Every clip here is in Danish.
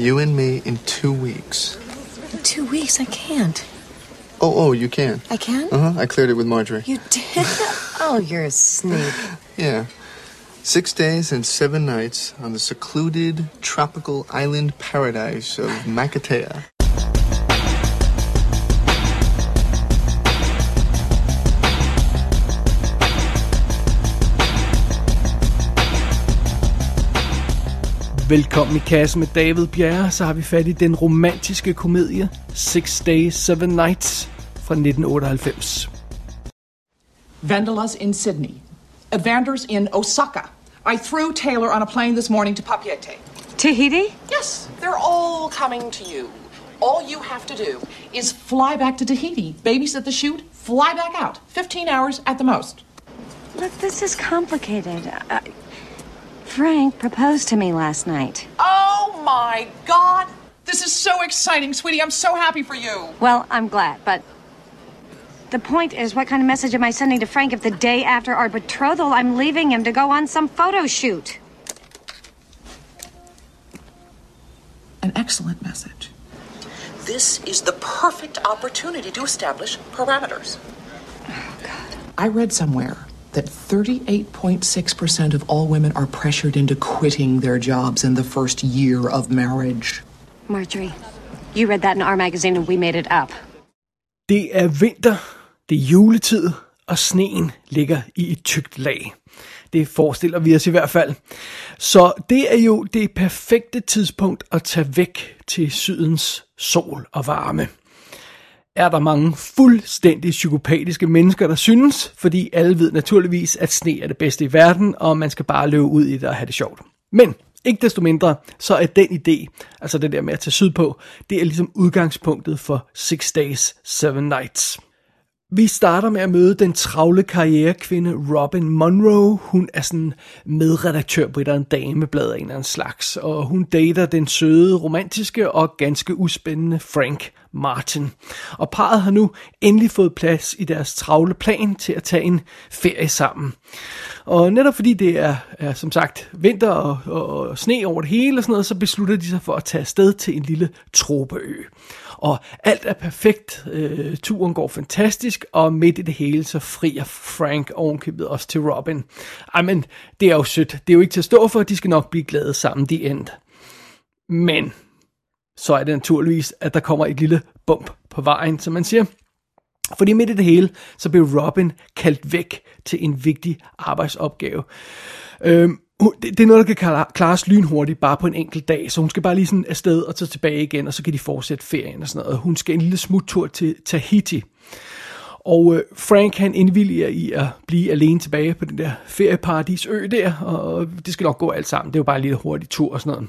You and me in two weeks. In two weeks, I can't. Oh, oh, you can. I can? Uh huh. I cleared it with Marjorie. You did? oh, you're a sneak. Yeah. Six days and seven nights on the secluded tropical island paradise of Makatea. Velkommen i kassen med David Bjerre, så har vi fat i den romantiske komedie Six Days, Seven Nights fra 1998. Vandalas in Sydney. Evanders in Osaka. I threw Taylor on a plane this morning to Papeete. Tahiti? Yes, they're all coming to you. All you have to do is fly back to Tahiti, babysit the shoot, fly back out. 15 hours at the most. Look, this is complicated. Uh, Frank proposed to me last night. Oh my god! This is so exciting, sweetie. I'm so happy for you. Well, I'm glad, but the point is, what kind of message am I sending to Frank if the day after our betrothal I'm leaving him to go on some photo shoot? An excellent message. This is the perfect opportunity to establish parameters. Oh, God. I read somewhere that 38.6% of all women are pressured into quitting their jobs in the first year of marriage. Marjorie, you read that in our magazine and we made it up. Det er vinter, det er juletid, og sneen ligger i et tykt lag. Det forestiller vi os i hvert fald. Så det er jo det perfekte tidspunkt at tage væk til sydens sol og varme. Er der mange fuldstændig psykopatiske mennesker, der synes, fordi alle ved naturligvis, at sne er det bedste i verden, og man skal bare løbe ud i det og have det sjovt. Men ikke desto mindre, så er den idé, altså det der med at tage sydpå, det er ligesom udgangspunktet for Six Days, Seven Nights. Vi starter med at møde den travle karrierekvinde Robin Monroe. Hun er sådan medredaktør på et eller andet dameblad af en eller anden slags, og hun dater den søde, romantiske og ganske uspændende Frank Martin. Og parret har nu endelig fået plads i deres travle plan til at tage en ferie sammen. Og netop fordi det er, er som sagt vinter og, og, og sne over det hele og sådan noget, så beslutter de sig for at tage afsted til en lille tropeø. Og alt er perfekt, øh, turen går fantastisk, og midt i det hele, så frier Frank ovenkøbet også til Robin. Ej, men det er jo sødt. Det er jo ikke til at stå for, de skal nok blive glade sammen, de end. Men så er det naturligvis, at der kommer et lille bump på vejen, som man siger. Fordi midt i det hele, så blev Robin kaldt væk til en vigtig arbejdsopgave. Øhm, det, det er noget, der kan klares lynhurtigt bare på en enkelt dag, så hun skal bare lige sådan afsted og tage tilbage igen, og så kan de fortsætte ferien og sådan noget. Hun skal en lille smuttur til Tahiti. Og øh, Frank han indvilliger i at blive alene tilbage på den der ferieparadisø der, og det skal nok gå alt sammen. Det er jo bare en lille hurtig tur og sådan noget.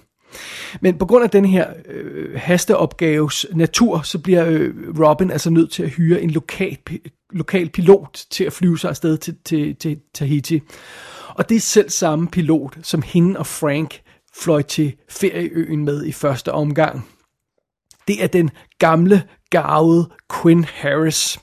Men på grund af den her øh, hasteopgaves natur, så bliver øh, Robin altså nødt til at hyre en lokal, lokal pilot til at flyve sig afsted til, til, til Tahiti. Og det er selv samme pilot, som hende og Frank fløj til ferieøen med i første omgang. Det er den gamle, garvede Quinn Harris.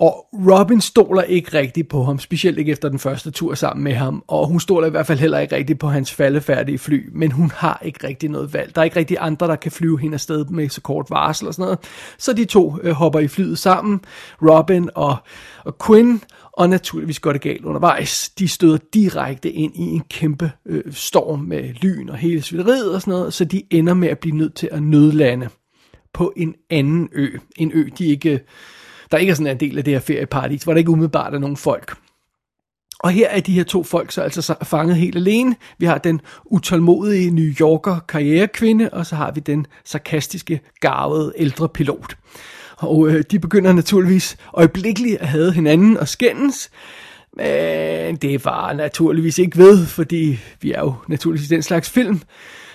Og Robin stoler ikke rigtigt på ham, specielt ikke efter den første tur sammen med ham. Og hun stoler i hvert fald heller ikke rigtigt på hans faldefærdige fly, men hun har ikke rigtig noget valg. Der er ikke rigtig andre, der kan flyve hende afsted med så kort varsel og sådan noget. Så de to øh, hopper i flyet sammen, Robin og, og Quinn, og naturligvis går det galt undervejs. De støder direkte ind i en kæmpe øh, storm med lyn og hele svinderiet og sådan noget, så de ender med at blive nødt til at nødlande på en anden ø. En ø, de ikke der ikke er sådan en del af det her ferieparadis, hvor der ikke umiddelbart er nogen folk. Og her er de her to folk så altså fanget helt alene. Vi har den utålmodige New Yorker karrierekvinde, og så har vi den sarkastiske, garvede ældre pilot. Og øh, de begynder naturligvis øjeblikkeligt at have hinanden og skændes, men det var naturligvis ikke ved, fordi vi er jo naturligvis den slags film.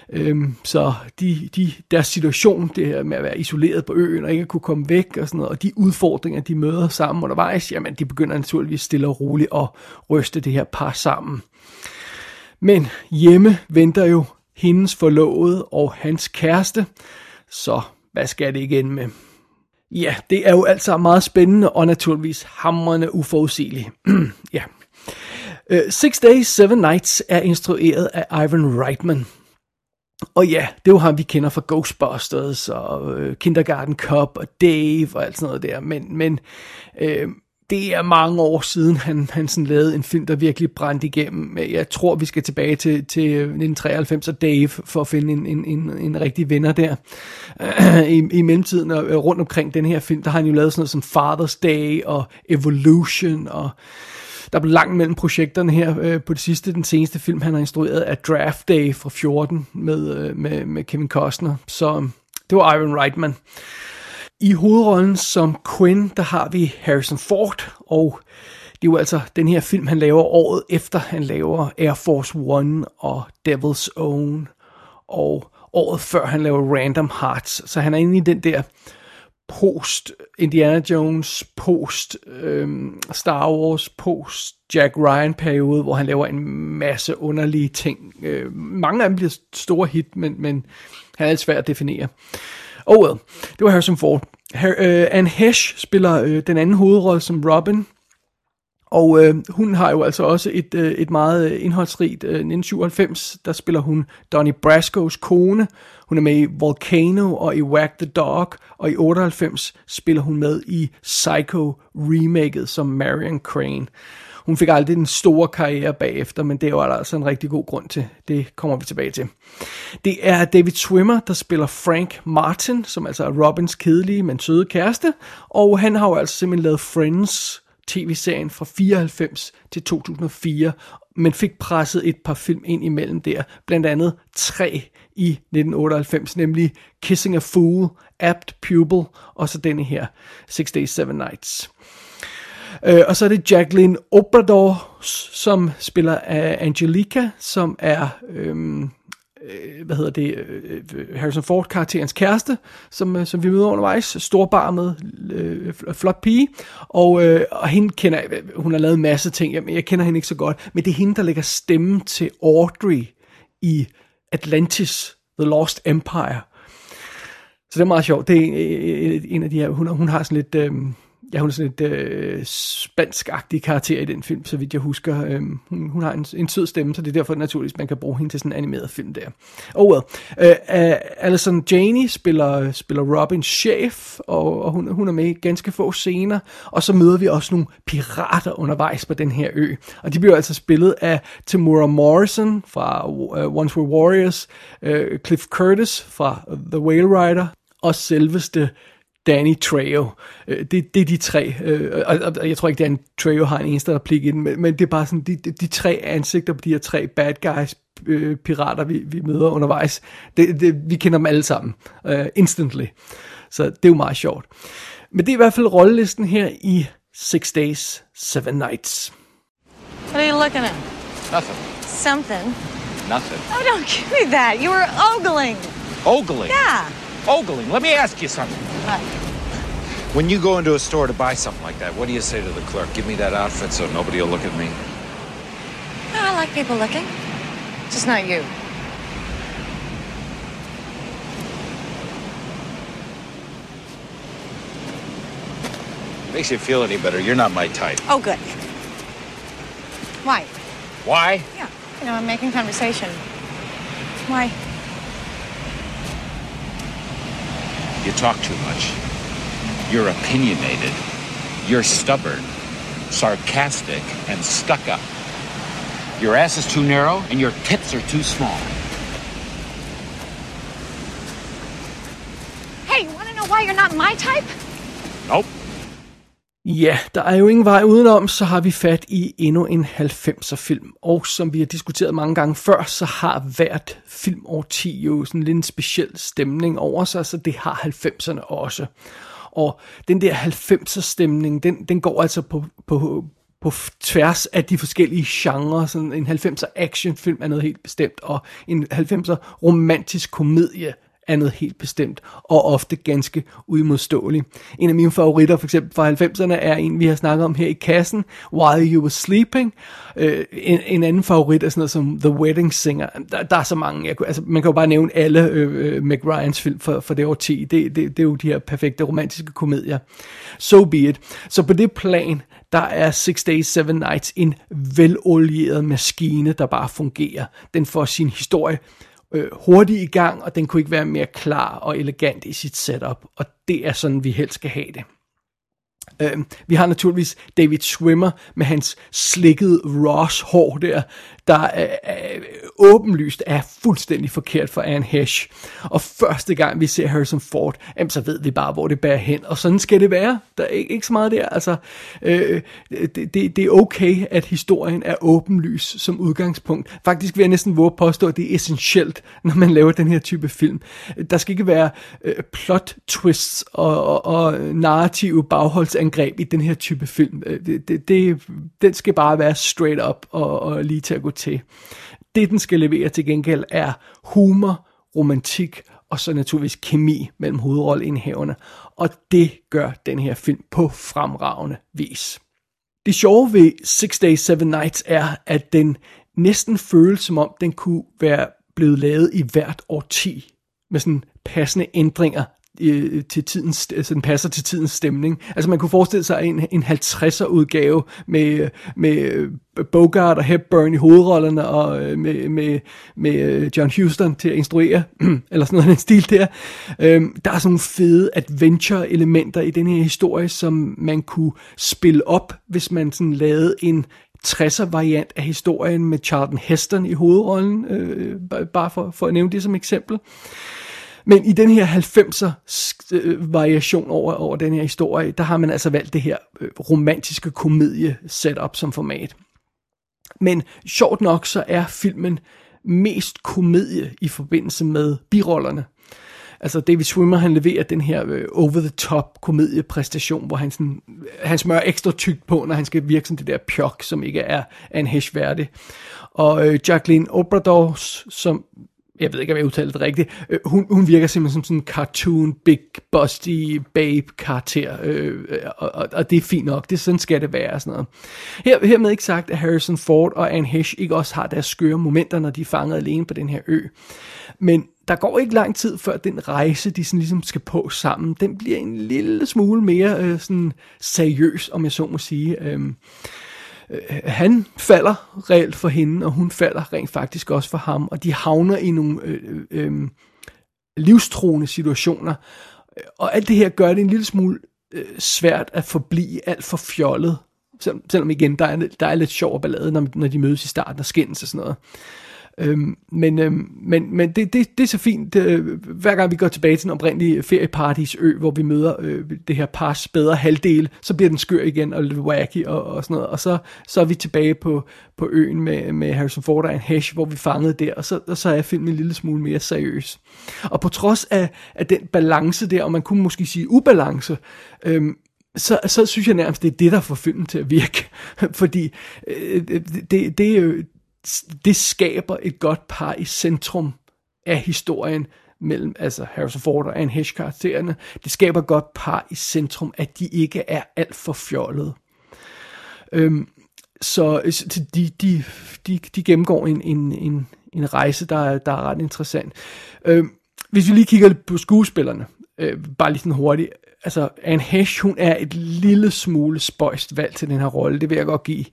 Øhm, så de, de, deres situation, det her med at være isoleret på øen og ikke kunne komme væk og sådan noget, og de udfordringer, de møder sammen undervejs, jamen de begynder naturligvis stille og roligt at ryste det her par sammen. Men hjemme venter jo hendes forlovede og hans kæreste, så hvad skal det igen med? Ja, det er jo alt sammen meget spændende og naturligvis hamrende uforudsigeligt. ja. Uh, Six Days, Seven Nights er instrueret af Ivan Reitman. Og ja, det er jo ham, vi kender fra Ghostbusters og øh, Kindergarten Cop og Dave og alt sådan noget der. Men, men øh, det er mange år siden, han, han sådan lavede en film, der virkelig brændte igennem. Jeg tror, vi skal tilbage til, til 1993 og Dave for at finde en, en, en, en rigtig vinder der. I, I mellemtiden og øh, rundt omkring den her film, der har han jo lavet sådan noget som Father's Day og Evolution og der blev langt mellem projekterne her øh, på det sidste. Den seneste film, han har instrueret, er Draft Day fra 14 med, øh, med, med Kevin Costner. Så det var Iron Reitman. I hovedrollen som Quinn, der har vi Harrison Ford, og det er jo altså den her film, han laver året efter, han laver Air Force One og Devil's Own, og året før han laver Random Hearts. Så han er inde i den der post Indiana Jones, post øhm, Star Wars, post Jack Ryan periode, hvor han laver en masse underlige ting. Øh, mange af dem bliver store hit, men, men han er svært at definere. Oh well, det var Harrison Ford. Her, øh, Anne Hesh spiller øh, den anden hovedrolle som Robin, og øh, hun har jo altså også et, øh, et meget øh, indholdsrigt øh, 1997, der spiller hun Donnie Brasco's kone. Hun er med i Volcano og i Whack the Dog, og i 98 spiller hun med i Psycho remaket som Marion Crane. Hun fik aldrig den store karriere bagefter, men det var der altså, altså en rigtig god grund til. Det kommer vi tilbage til. Det er David Swimmer, der spiller Frank Martin, som altså er Robins kedelige, men søde kæreste. Og han har jo altså simpelthen lavet Friends, tv-serien fra 94 til 2004, men fik presset et par film ind imellem der, blandt andet tre i 1998, nemlig Kissing a Fool, Apt Pupil, og så denne her, Six Days, Seven Nights. Øh, og så er det Jacqueline Obrador, som spiller af Angelica, som er... Øhm, øh, hvad hedder det, øh, Harrison Ford karakterens kæreste, som, øh, som vi møder undervejs, storbarmet, øh, flot pige, og, øh, og hende kender hun har lavet en masse ting, jeg, jeg kender hende ikke så godt, men det er hende, der lægger stemme til Audrey i Atlantis, The Lost Empire. Så det er meget sjovt, det er en af de her, hun, hun har sådan lidt, øh, Ja, hun er sådan et øh, spansk-agtig karakter i den film, så vidt jeg husker. Øhm, hun, hun har en, en sød stemme, så det er derfor naturligvis, man kan bruge hende til sådan en animeret film der. Oh well. Øh, uh, Alison Janney spiller, spiller Robins chef, og, og hun, hun er med i ganske få scener. Og så møder vi også nogle pirater undervejs på den her ø. Og de bliver altså spillet af Tamura Morrison fra uh, Once Were Warriors, uh, Cliff Curtis fra The Whale Rider, og selveste Danny Trejo. Øh, det, det er de tre. Øh, og, og jeg tror ikke, Danny Trejo har en eneste replik i den, men, men det er bare sådan, de, de tre ansigter på de her tre bad guys, øh, pirater, vi, vi møder undervejs. Det, det, vi kender dem alle sammen. Uh, instantly. Så det er jo meget sjovt. Men det er i hvert fald rollelisten her i Six Days, Seven Nights. What are you looking at? Nothing. Something. Nothing. Oh, don't give me that. You were ogling. Ogling. Yeah. Ogling. Let me ask you something. When you go into a store to buy something like that, what do you say to the clerk? Give me that outfit so nobody will look at me. Oh, I like people looking. Just not you. Makes you feel any better. You're not my type. Oh, good. Why? Why? Yeah. You know, I'm making conversation. Why? Talk too much. You're opinionated. You're stubborn, sarcastic, and stuck up. Your ass is too narrow, and your tits are too small. Hey, you want to know why you're not my type? Nope. Ja, der er jo ingen vej udenom, så har vi fat i endnu en 90'er film. Og som vi har diskuteret mange gange før, så har hvert filmårti jo sådan lidt en speciel stemning over sig, så det har 90'erne også. Og den der 90'er stemning, den, den går altså på, på, på tværs af de forskellige genrer. Sådan en 90'er actionfilm er noget helt bestemt, og en 90'er romantisk komedie er noget helt bestemt, og ofte ganske uimodståelig. En af mine favoritter, for eksempel fra 90'erne, er en, vi har snakket om her i kassen, While You Were Sleeping. Øh, en, en anden favorit er sådan noget som The Wedding Singer. Der, der er så mange, jeg, altså, man kan jo bare nævne alle øh, øh Meg Ryans film for, for det 10. Det, det, det er jo de her perfekte romantiske komedier. So be it. Så på det plan, der er Six Days, Seven Nights en velolieret maskine, der bare fungerer. Den får sin historie øh, hurtigt i gang, og den kunne ikke være mere klar og elegant i sit setup, og det er sådan, vi helst skal have det. Øh, vi har naturligvis David Swimmer med hans slikket Ross hår der, der øh, er, åbenlyst er fuldstændig forkert for Anne Hesh. Og første gang vi ser Harrison Ford, jamen, så ved vi bare, hvor det bærer hen. Og sådan skal det være. Der er ikke, ikke så meget der. Altså, øh, det, det, det er okay, at historien er åbenlys som udgangspunkt. Faktisk vil jeg næsten våge påstå, at det er essentielt, når man laver den her type film. Der skal ikke være øh, plot twists og, og, og narrative bagholdsangreb i den her type film. Øh, det, det, det, den skal bare være straight up og, og lige til at gå til. Det, den skal levere til gengæld, er humor, romantik og så naturligvis kemi mellem hovedrolleindhaverne. Og det gør den her film på fremragende vis. Det sjove ved Six Days, Seven Nights er, at den næsten føles som om, den kunne være blevet lavet i hvert årti med sådan passende ændringer øh, til tidens, altså den passer til tidens stemning. Altså man kunne forestille sig en, en 50'er udgave med, med øh, Bogart og Hepburn i hovedrollerne og øh, med, med, med øh, John Huston til at instruere, eller sådan noget den stil der. Øhm, der er sådan nogle fede adventure-elementer i den her historie, som man kunne spille op, hvis man sådan lavede en 60'er variant af historien med Charlton Heston i hovedrollen, øh, bare for, for at nævne det som eksempel. Men i den her 90'er øh, variation over, over den her historie, der har man altså valgt det her øh, romantiske komedie setup som format. Men sjovt nok, så er filmen mest komedie i forbindelse med birollerne. Altså David Swimmer, han leverer den her øh, over-the-top komediepræstation, hvor han, sådan, han smører ekstra tyk på, når han skal virke som det der pjok, som ikke er, er en hesh værdig. Og øh, Jacqueline Obrador, som jeg ved ikke, om jeg udtaler det rigtigt, øh, hun, hun virker simpelthen som sådan en cartoon, big, busty, babe karakter, øh, og, og, og det er fint nok, det sådan skal det være, sådan noget. Her, hermed ikke sagt, at Harrison Ford og Anne Hesh ikke også har deres skøre momenter, når de er fanget alene på den her ø. Men der går ikke lang tid før den rejse, de sådan ligesom skal på sammen, den bliver en lille smule mere øh, sådan seriøs, om jeg så må sige. Øh, øh, han falder reelt for hende, og hun falder rent faktisk også for ham, og de havner i nogle øh, øh, øh livstruende situationer. Og alt det her gør det en lille smule øh, svært at forblive alt for fjollet. Selvom, selvom igen, der er, der er lidt sjov og ballade, når, når de mødes i starten og skændes og sådan noget. Øhm, men øhm, men, men det, det, det er så fint, det, øh, hver gang vi går tilbage til den oprindelige ferieparadisø, ø, hvor vi møder øh, det her pars bedre halvdel, så bliver den skør igen og lidt wacky og, og sådan noget. Og så, så er vi tilbage på, på øen med, med Harrison Ford og en hash, hvor vi fangede der, og så, og så er filmen en lille smule mere seriøs. Og på trods af, af den balance der, og man kunne måske sige ubalance, øhm, så, så synes jeg nærmest, det er det, der får filmen til at virke. Fordi øh, øh, det, det, er jo, det skaber et godt par i centrum af historien mellem altså Harrison Ford og Anne Hesh karaktererne. Det skaber et godt par i centrum, at de ikke er alt for fjollede. Øhm, øh, så de, de, de, de gennemgår en, en, en, en rejse, der er, der er ret interessant. Øhm, hvis vi lige kigger lidt på skuespillerne, øh, bare lige sådan hurtigt. Altså, Anne Hesh, hun er et lille smule spøjst valg til den her rolle, det vil jeg godt give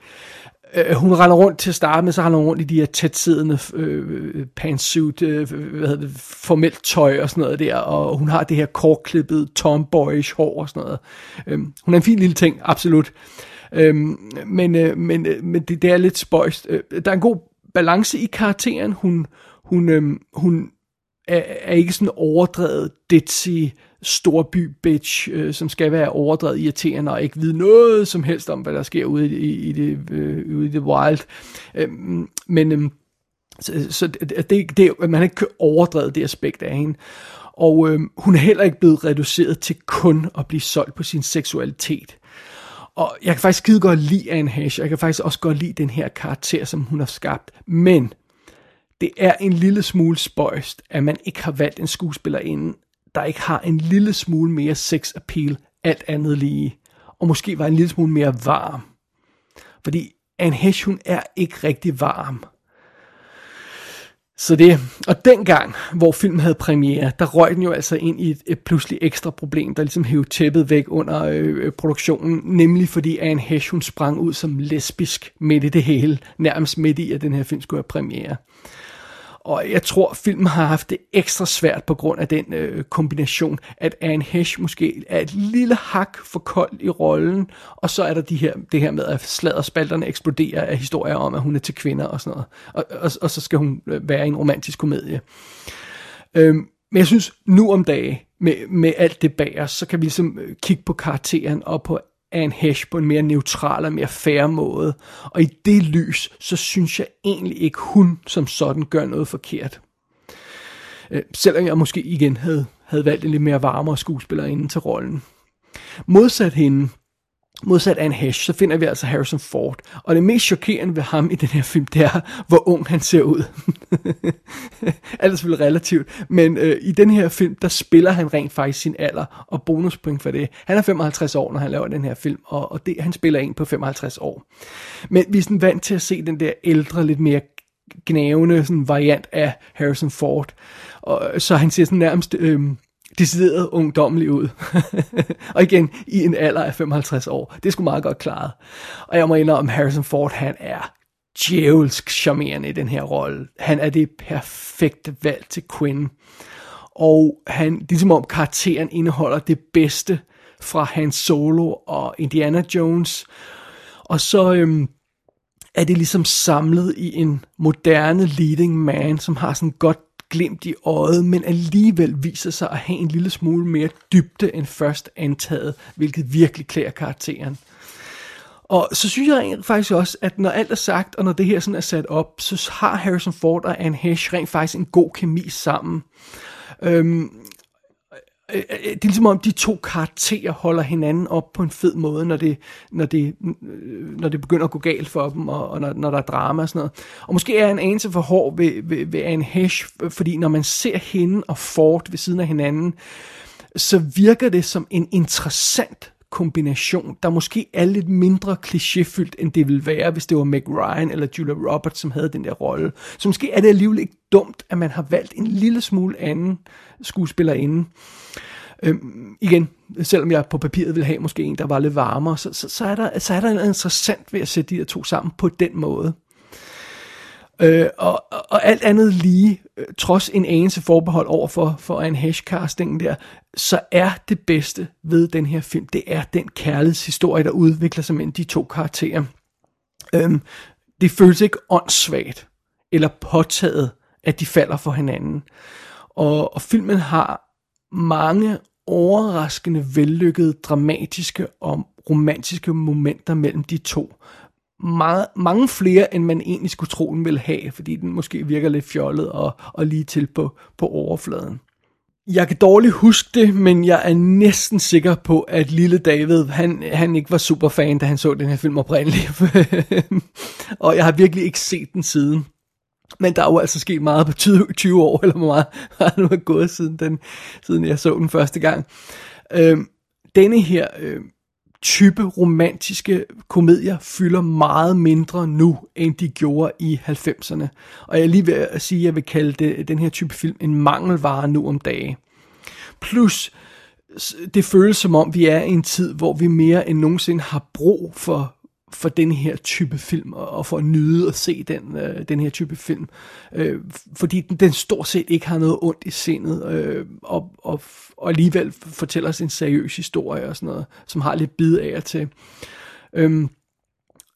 øh, hun render rundt til at starte med, så render hun rundt i de her tætsiddende øh, øh, pantsuit, øh, hvad hedder det, formelt tøj og sådan noget der, og hun har det her kortklippet tomboyish hår og sådan noget. Øh, hun er en fin lille ting, absolut. Øh, men øh, men, øh, men det, det er lidt spøjst. Øh, der er en god balance i karakteren. Hun, hun, øh, hun er, er ikke sådan overdrevet ditzy, storby bitch, øh, som skal være overdrevet irriterende og ikke vide noget som helst om, hvad der sker ude i, i, det, øh, ude i det wild. Øh, men øh, så, så det, det, man har ikke overdrevet det aspekt af hende. Og øh, hun er heller ikke blevet reduceret til kun at blive solgt på sin seksualitet. Og jeg kan faktisk skide godt lide Anne Hesh, jeg kan faktisk også godt lide den her karakter, som hun har skabt. Men det er en lille smule spøjst, at man ikke har valgt en skuespillerinde, der ikke har en lille smule mere sex appeal, alt andet lige, og måske var en lille smule mere varm. Fordi Anne Hesh, hun er ikke rigtig varm. Så det, og dengang, hvor filmen havde premiere, der røg den jo altså ind i et, et pludselig ekstra problem, der ligesom hævde tæppet væk under øh, produktionen, nemlig fordi Anne Hesh, hun sprang ud som lesbisk midt i det hele, nærmest midt i, at den her film skulle have premiere. Og jeg tror, filmen har haft det ekstra svært på grund af den øh, kombination, at Anne Hesh måske er et lille hak for kold i rollen, og så er der de her, det her med, at sladderspalterne eksploderer af historier om, at hun er til kvinder og sådan noget. Og, og, og så skal hun øh, være i en romantisk komedie. Øhm, men jeg synes, nu om dagen, med, med alt det bag os, så kan vi ligesom øh, kigge på karakteren og på af en hash på en mere neutral og mere færre måde. Og i det lys, så synes jeg egentlig ikke, hun som sådan gør noget forkert. Øh, selvom jeg måske igen havde, havde valgt en lidt mere varmere skuespiller inden til rollen. Modsat hende, Modsat Anne Hesh, så finder vi altså Harrison Ford. Og det mest chokerende ved ham i den her film, det er, hvor ung han ser ud. Alt er selvfølgelig relativt, men øh, i den her film, der spiller han rent faktisk sin alder, og bonuspoint for det. Han er 55 år, når han laver den her film, og, og det, han spiller en på 55 år. Men vi er sådan vant til at se den der ældre, lidt mere gnævende sådan variant af Harrison Ford. Og, så han ser sådan nærmest... Øh, decideret ungdommelig ud. og igen, i en alder af 55 år. Det skulle meget godt klaret. Og jeg må indrømme, Harrison Ford, han er djævelsk charmerende i den her rolle. Han er det perfekte valg til Quinn. Og han, det som om karakteren indeholder det bedste fra hans Solo og Indiana Jones. Og så øhm, er det ligesom samlet i en moderne leading man, som har sådan godt glimt i øjet, men alligevel viser sig at have en lille smule mere dybde end først antaget, hvilket virkelig klæder karakteren. Og så synes jeg faktisk også, at når alt er sagt, og når det her sådan er sat op, så har Harrison Ford og Anne Hesh rent faktisk en god kemi sammen. Øhm, Øh, øh, det er ligesom om de to karakterer holder hinanden op på en fed måde, når det, når det, øh, når det begynder at gå galt for dem, og, og når, når der er drama og sådan noget. Og måske er en anelse for hård ved, ved, ved Anne Hesh, fordi når man ser hende og Ford ved siden af hinanden, så virker det som en interessant kombination, der måske er lidt mindre klichéfyldt, end det ville være, hvis det var Meg Ryan eller Julia Roberts, som havde den der rolle. Så måske er det alligevel ikke dumt, at man har valgt en lille smule anden skuespillerinde. Øhm, igen, selvom jeg på papiret ville have måske en, der var lidt varmere, så, så, så, er, der, så er der noget interessant ved at sætte de her to sammen på den måde. Øh, og, og alt andet lige, øh, trods en anelse forbehold over for, for en hashcasting der, så er det bedste ved den her film, det er den kærlighedshistorie, der udvikler sig mellem de to karakterer. Øhm, det føles ikke åndssvagt eller påtaget, at de falder for hinanden. Og, og filmen har mange overraskende vellykkede, dramatiske og romantiske momenter mellem de to. Meget, mange flere, end man egentlig skulle tro, den ville have, fordi den måske virker lidt fjollet og, og lige til på, på overfladen. Jeg kan dårligt huske det, men jeg er næsten sikker på, at lille David, han, han ikke var super fan, da han så den her film oprindeligt. og jeg har virkelig ikke set den siden. Men der er jo altså sket meget på 20, 20 år, eller hvor meget har nu er gået siden, den, siden jeg så den første gang. Øhm, denne her øh, type romantiske komedier fylder meget mindre nu, end de gjorde i 90'erne. Og jeg er lige ved at sige, at jeg vil kalde det, den her type film en mangelvare nu om dagen. Plus, det føles som om, vi er i en tid, hvor vi mere end nogensinde har brug for for den her type film, og for at nyde at se den, øh, den her type film. Øh, fordi den, den stort set ikke har noget ondt i sindet, øh, og, og, og alligevel fortæller os en seriøs historie og sådan noget, som har lidt bid af og til. Øh,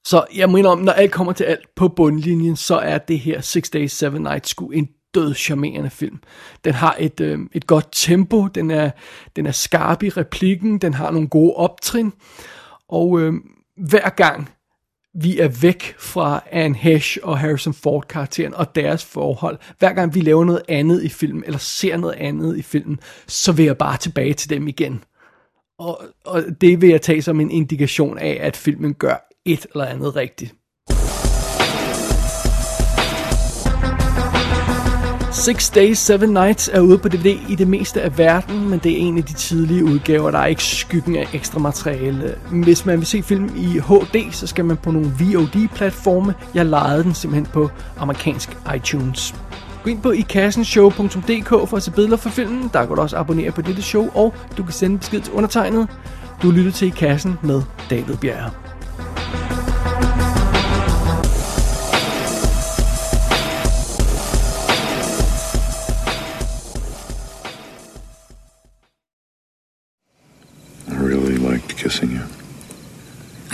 så jeg mener om, når alt kommer til alt på bundlinjen, så er det her Six Days, Seven Nights sgu en død charmerende film. Den har et, øh, et godt tempo, den er, den er skarp i replikken, den har nogle gode optrin, og øh, hver gang vi er væk fra Anne Hesh og Harrison Ford karakteren og deres forhold, hver gang vi laver noget andet i filmen, eller ser noget andet i filmen, så vil jeg bare tilbage til dem igen. Og, og det vil jeg tage som en indikation af, at filmen gør et eller andet rigtigt. Six Days, Seven Nights er ude på DVD i det meste af verden, men det er en af de tidlige udgaver, der er ikke skyggen af ekstra materiale. Hvis man vil se film i HD, så skal man på nogle VOD-platforme. Jeg lejede den simpelthen på amerikansk iTunes. Gå ind på ikassenshow.dk for at se billeder for filmen. Der kan du også abonnere på dette show, og du kan sende besked til undertegnet. Du lytter til I Kassen med David Bjerre.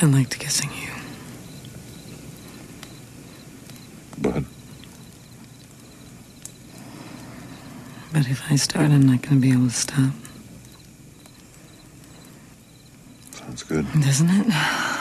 I liked kissing you. But But if I start, I'm not going to be able to stop. sounds good. Doesn't it?